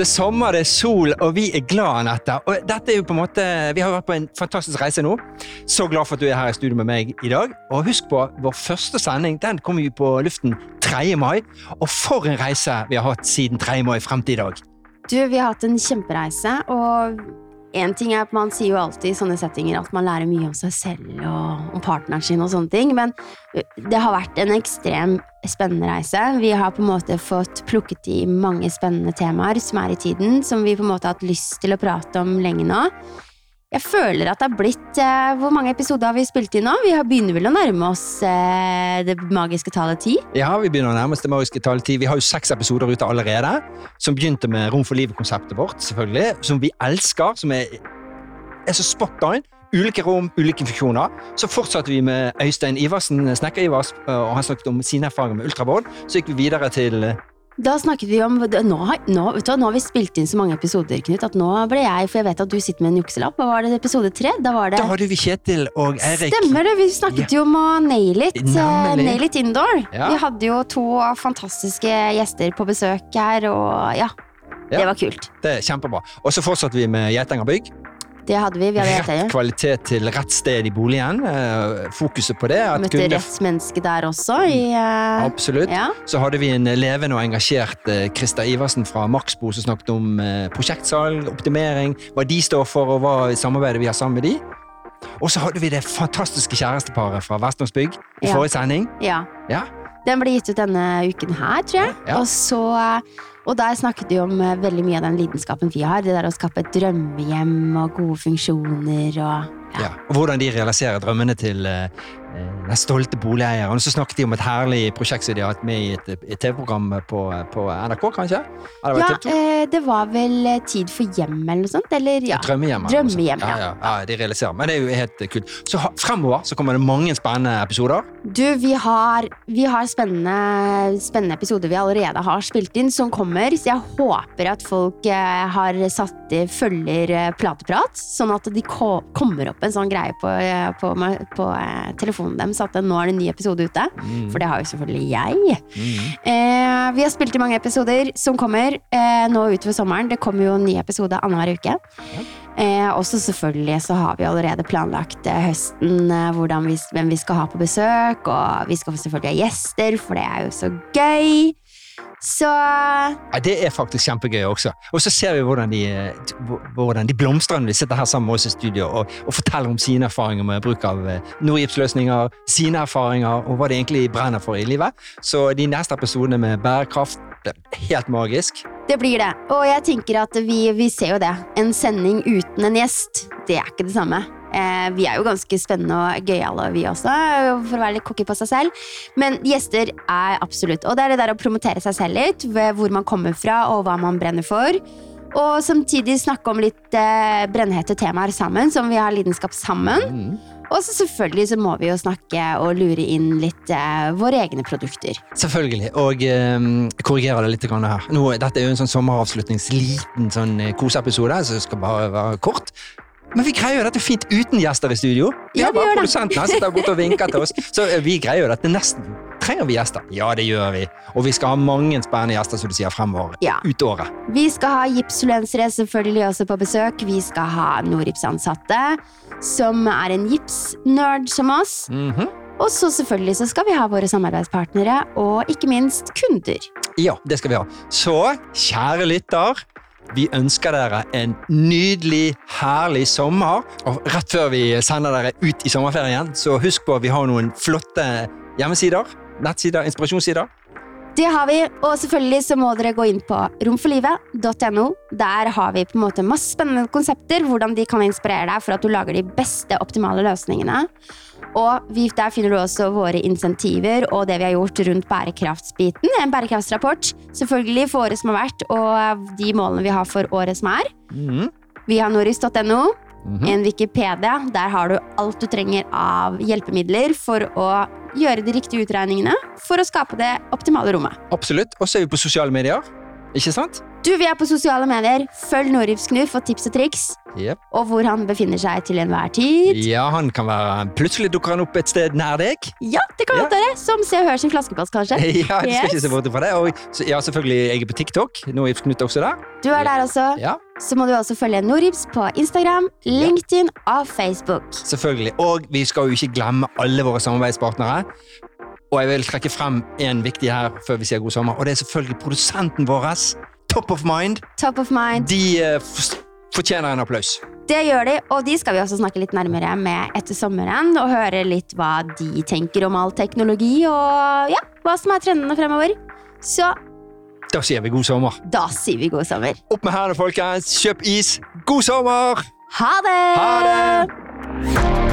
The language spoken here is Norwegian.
Det er sommer, det er sol, og vi er glad, Anette. Og dette er jo på en måte, Vi har vært på en fantastisk reise nå. Så glad for at du er her i studio med meg i dag. Og husk på, vår første sending den kommer jo på luften 3. mai. Og for en reise vi har hatt siden 3. mai frem til i dag. Du, vi har hatt en kjempereise, og en ting er at man sier jo alltid i sånne settinger at man lærer mye om seg selv og om partneren sin og sånne ting, men det har vært en ekstrem spennende reise. Vi har på en måte fått plukket i mange spennende temaer som er i tiden, som vi på en måte har hatt lyst til å prate om lenge nå. Jeg føler at det har blitt eh, Hvor mange episoder har vi spilt inn nå? Vi har begynner vel å nærme oss eh, det magiske tallet ti? Ja, vi begynner å nærme oss det magiske tallet ti. Vi har jo seks episoder ute allerede. Som begynte med Rom for livet-konseptet vårt, selvfølgelig. Som vi elsker. Som er, er så spot on. Ulike rom, ulike funksjoner. Så fortsatte vi med Øystein Iversen, snekker-Ivers, og han snakket om sine erfaringer med ultrabånd. Så gikk vi videre til da snakket vi om nå, nå, du, nå, har vi spilt inn så mange episoder, Knut, at nå ble jeg For jeg vet at du sitter med en jukselapp. Hva var det episode tre? Da var det Da hadde vi Kjetil og Eirik. Stemmer det! Vi snakket ja. jo om å nail it. Uh, nail it indoor. Ja. Vi hadde jo to fantastiske gjester på besøk her, og ja. ja. Det var kult. Det er Kjempebra. Og så fortsatte vi med Geitanger bygg. Det hadde vi. vi hadde rett kvalitet til rett sted i boligen. Eh, fokuset på det. Møtte kunne... rett menneske der også. I, uh... Absolutt. Ja. Så hadde vi en levende og engasjert Krista Iversen fra Maxbo som snakket om prosjektsalg, optimering, hva de står for og hva samarbeidet vi har sammen med de. Og så hadde vi det fantastiske kjæresteparet fra Vestlandsbygg i ja. forrige sending. Ja. ja. Den ble gitt ut denne uken her, tror jeg. Ja. Og så og der snakket vi om eh, veldig mye av den lidenskapen vi har. Det der å skape et drømmehjem og gode funksjoner og ja. Og hvordan de realiserer drømmene til uh, den stolte boligeieren. Og så snakket de om et herlig prosjekt som de har hatt med i et, et TV-program på, på, NRK, kanskje? ja, eh, det var vel Tid for hjem eller noe sånt? Eller, ja. Drømmehjem. Drømmehjem ja. Ja, ja, de realiserer. Men det er jo helt kult. Så fremover så kommer det mange spennende episoder. Du, vi har, vi har spennende, spennende episoder vi allerede har spilt inn, som kommer. Så jeg håper at folk har satt følger Plateprat, sånn at de kommer opp opp en sånn greie på, eh, på, på eh, telefonen deres at nå er det en ny episode ute. Mm. For det har jo selvfølgelig jeg. Mm. Eh, vi har spilt i mange episoder som kommer eh, nå utover sommeren. Det kommer jo en ny episode annenhver uke. Ja. Eh, også selvfølgelig så har vi allerede planlagt eh, høsten vi, hvem vi skal ha på besøk. Og vi skal selvfølgelig ha gjester, for det er jo så gøy. Så ja, Det er faktisk kjempegøy også. Og så ser vi hvordan de, hvordan de blomstrer når de sitter her sammen med oss i studio og, og forteller om sine erfaringer med bruk av eh, Nordgipsløsninger, sine erfaringer og hva de egentlig brenner for i livet. Så de neste episodene med bærekraft er helt magisk. Det blir det. Og jeg tenker at vi, vi ser jo det. En sending uten en gjest, det er ikke det samme. Eh, vi er jo ganske spennende og gøyale, vi også, for å være litt cocky på seg selv. Men gjester er absolutt. Og det er det der å promotere seg selv litt, hvor man kommer fra og hva man brenner for. Og samtidig snakke om litt eh, brennhete temaer sammen, som vi har lidenskap sammen. Mm. Og så selvfølgelig så må vi jo snakke og lure inn litt eh, våre egne produkter. Selvfølgelig, og eh, korrigere det litt her. Nå, dette er jo en sånn sommeravslutningsliten sånn eh, koseepisode, så det skal bare være kort. Men vi greier jo dette fint uten gjester i studio. Vi ja, har bare produsenten her sitter borte og vinker til oss. Så eh, vi greier jo dette nesten. Trenger vi gjester? Ja, det gjør vi. Og vi skal ha mange spennende gjester som du sier, fremover. Ja. Ut året. Vi skal ha gipsfluensere selvfølgelig også på besøk. Vi skal ha Norips-ansatte, som er en gipsnerd som oss. Mm -hmm. Og så selvfølgelig så skal vi ha våre samarbeidspartnere, og ikke minst kunder. Ja, det skal vi ha. Så, kjære lytter. Vi ønsker dere en nydelig, herlig sommer. Og rett før vi sender dere ut i sommerferien, så husk på at vi har noen flotte hjemmesider, nettsider, inspirasjonssider. Det har vi, og selvfølgelig så må dere gå inn på romforlivet.no. Der har vi på en måte masse spennende konsepter, hvordan de kan inspirere deg for at du lager de beste, optimale løsningene. Og vi, der finner du også våre insentiver og det vi har gjort rundt bærekraftsbiten. En bærekraftsrapport selvfølgelig for året som har vært, og de målene vi har for året som er. Mm. Vi har noris.no. Mm -hmm. En Wikipedia. Der har du alt du trenger av hjelpemidler for å gjøre de riktige utregningene for å skape det optimale rommet. Absolutt. Og så er vi på sosiale medier. Ikke sant? Du, vi er på sosiale medier. Følg Norifsknu for tips og triks. Yep. Og hvor han befinner seg til enhver tid. Ja, han kan være Plutselig dukker han opp et sted nær deg. Ja, det kan Ja. være. Som Se og Hør sin flaskepass, kanskje. Ja, du skal Yes. ikke se bort fra det. Og ja, selvfølgelig, jeg er på TikTok. Er Knut også der. Du er der også. Ja, Så må du også følge Noribs på Instagram, LinkedIn og Facebook. selvfølgelig. Og vi skal jo ikke glemme alle våre samarbeidspartnere. Og jeg vil trekke frem en viktig her før vi sier god sommer, og det er selvfølgelig produsenten vår. Top of mind. Top of mind. De eh, fortjener en applaus. Det gjør de, og de skal vi også snakke litt nærmere med etter sommeren. Og høre litt hva de tenker om all teknologi og ja, hva som er trendene fremover. Så Da sier vi god sommer. da sier vi god sommer. Opp med hendene, folkens. Kjøp is. God sommer! Ha det! Ha det!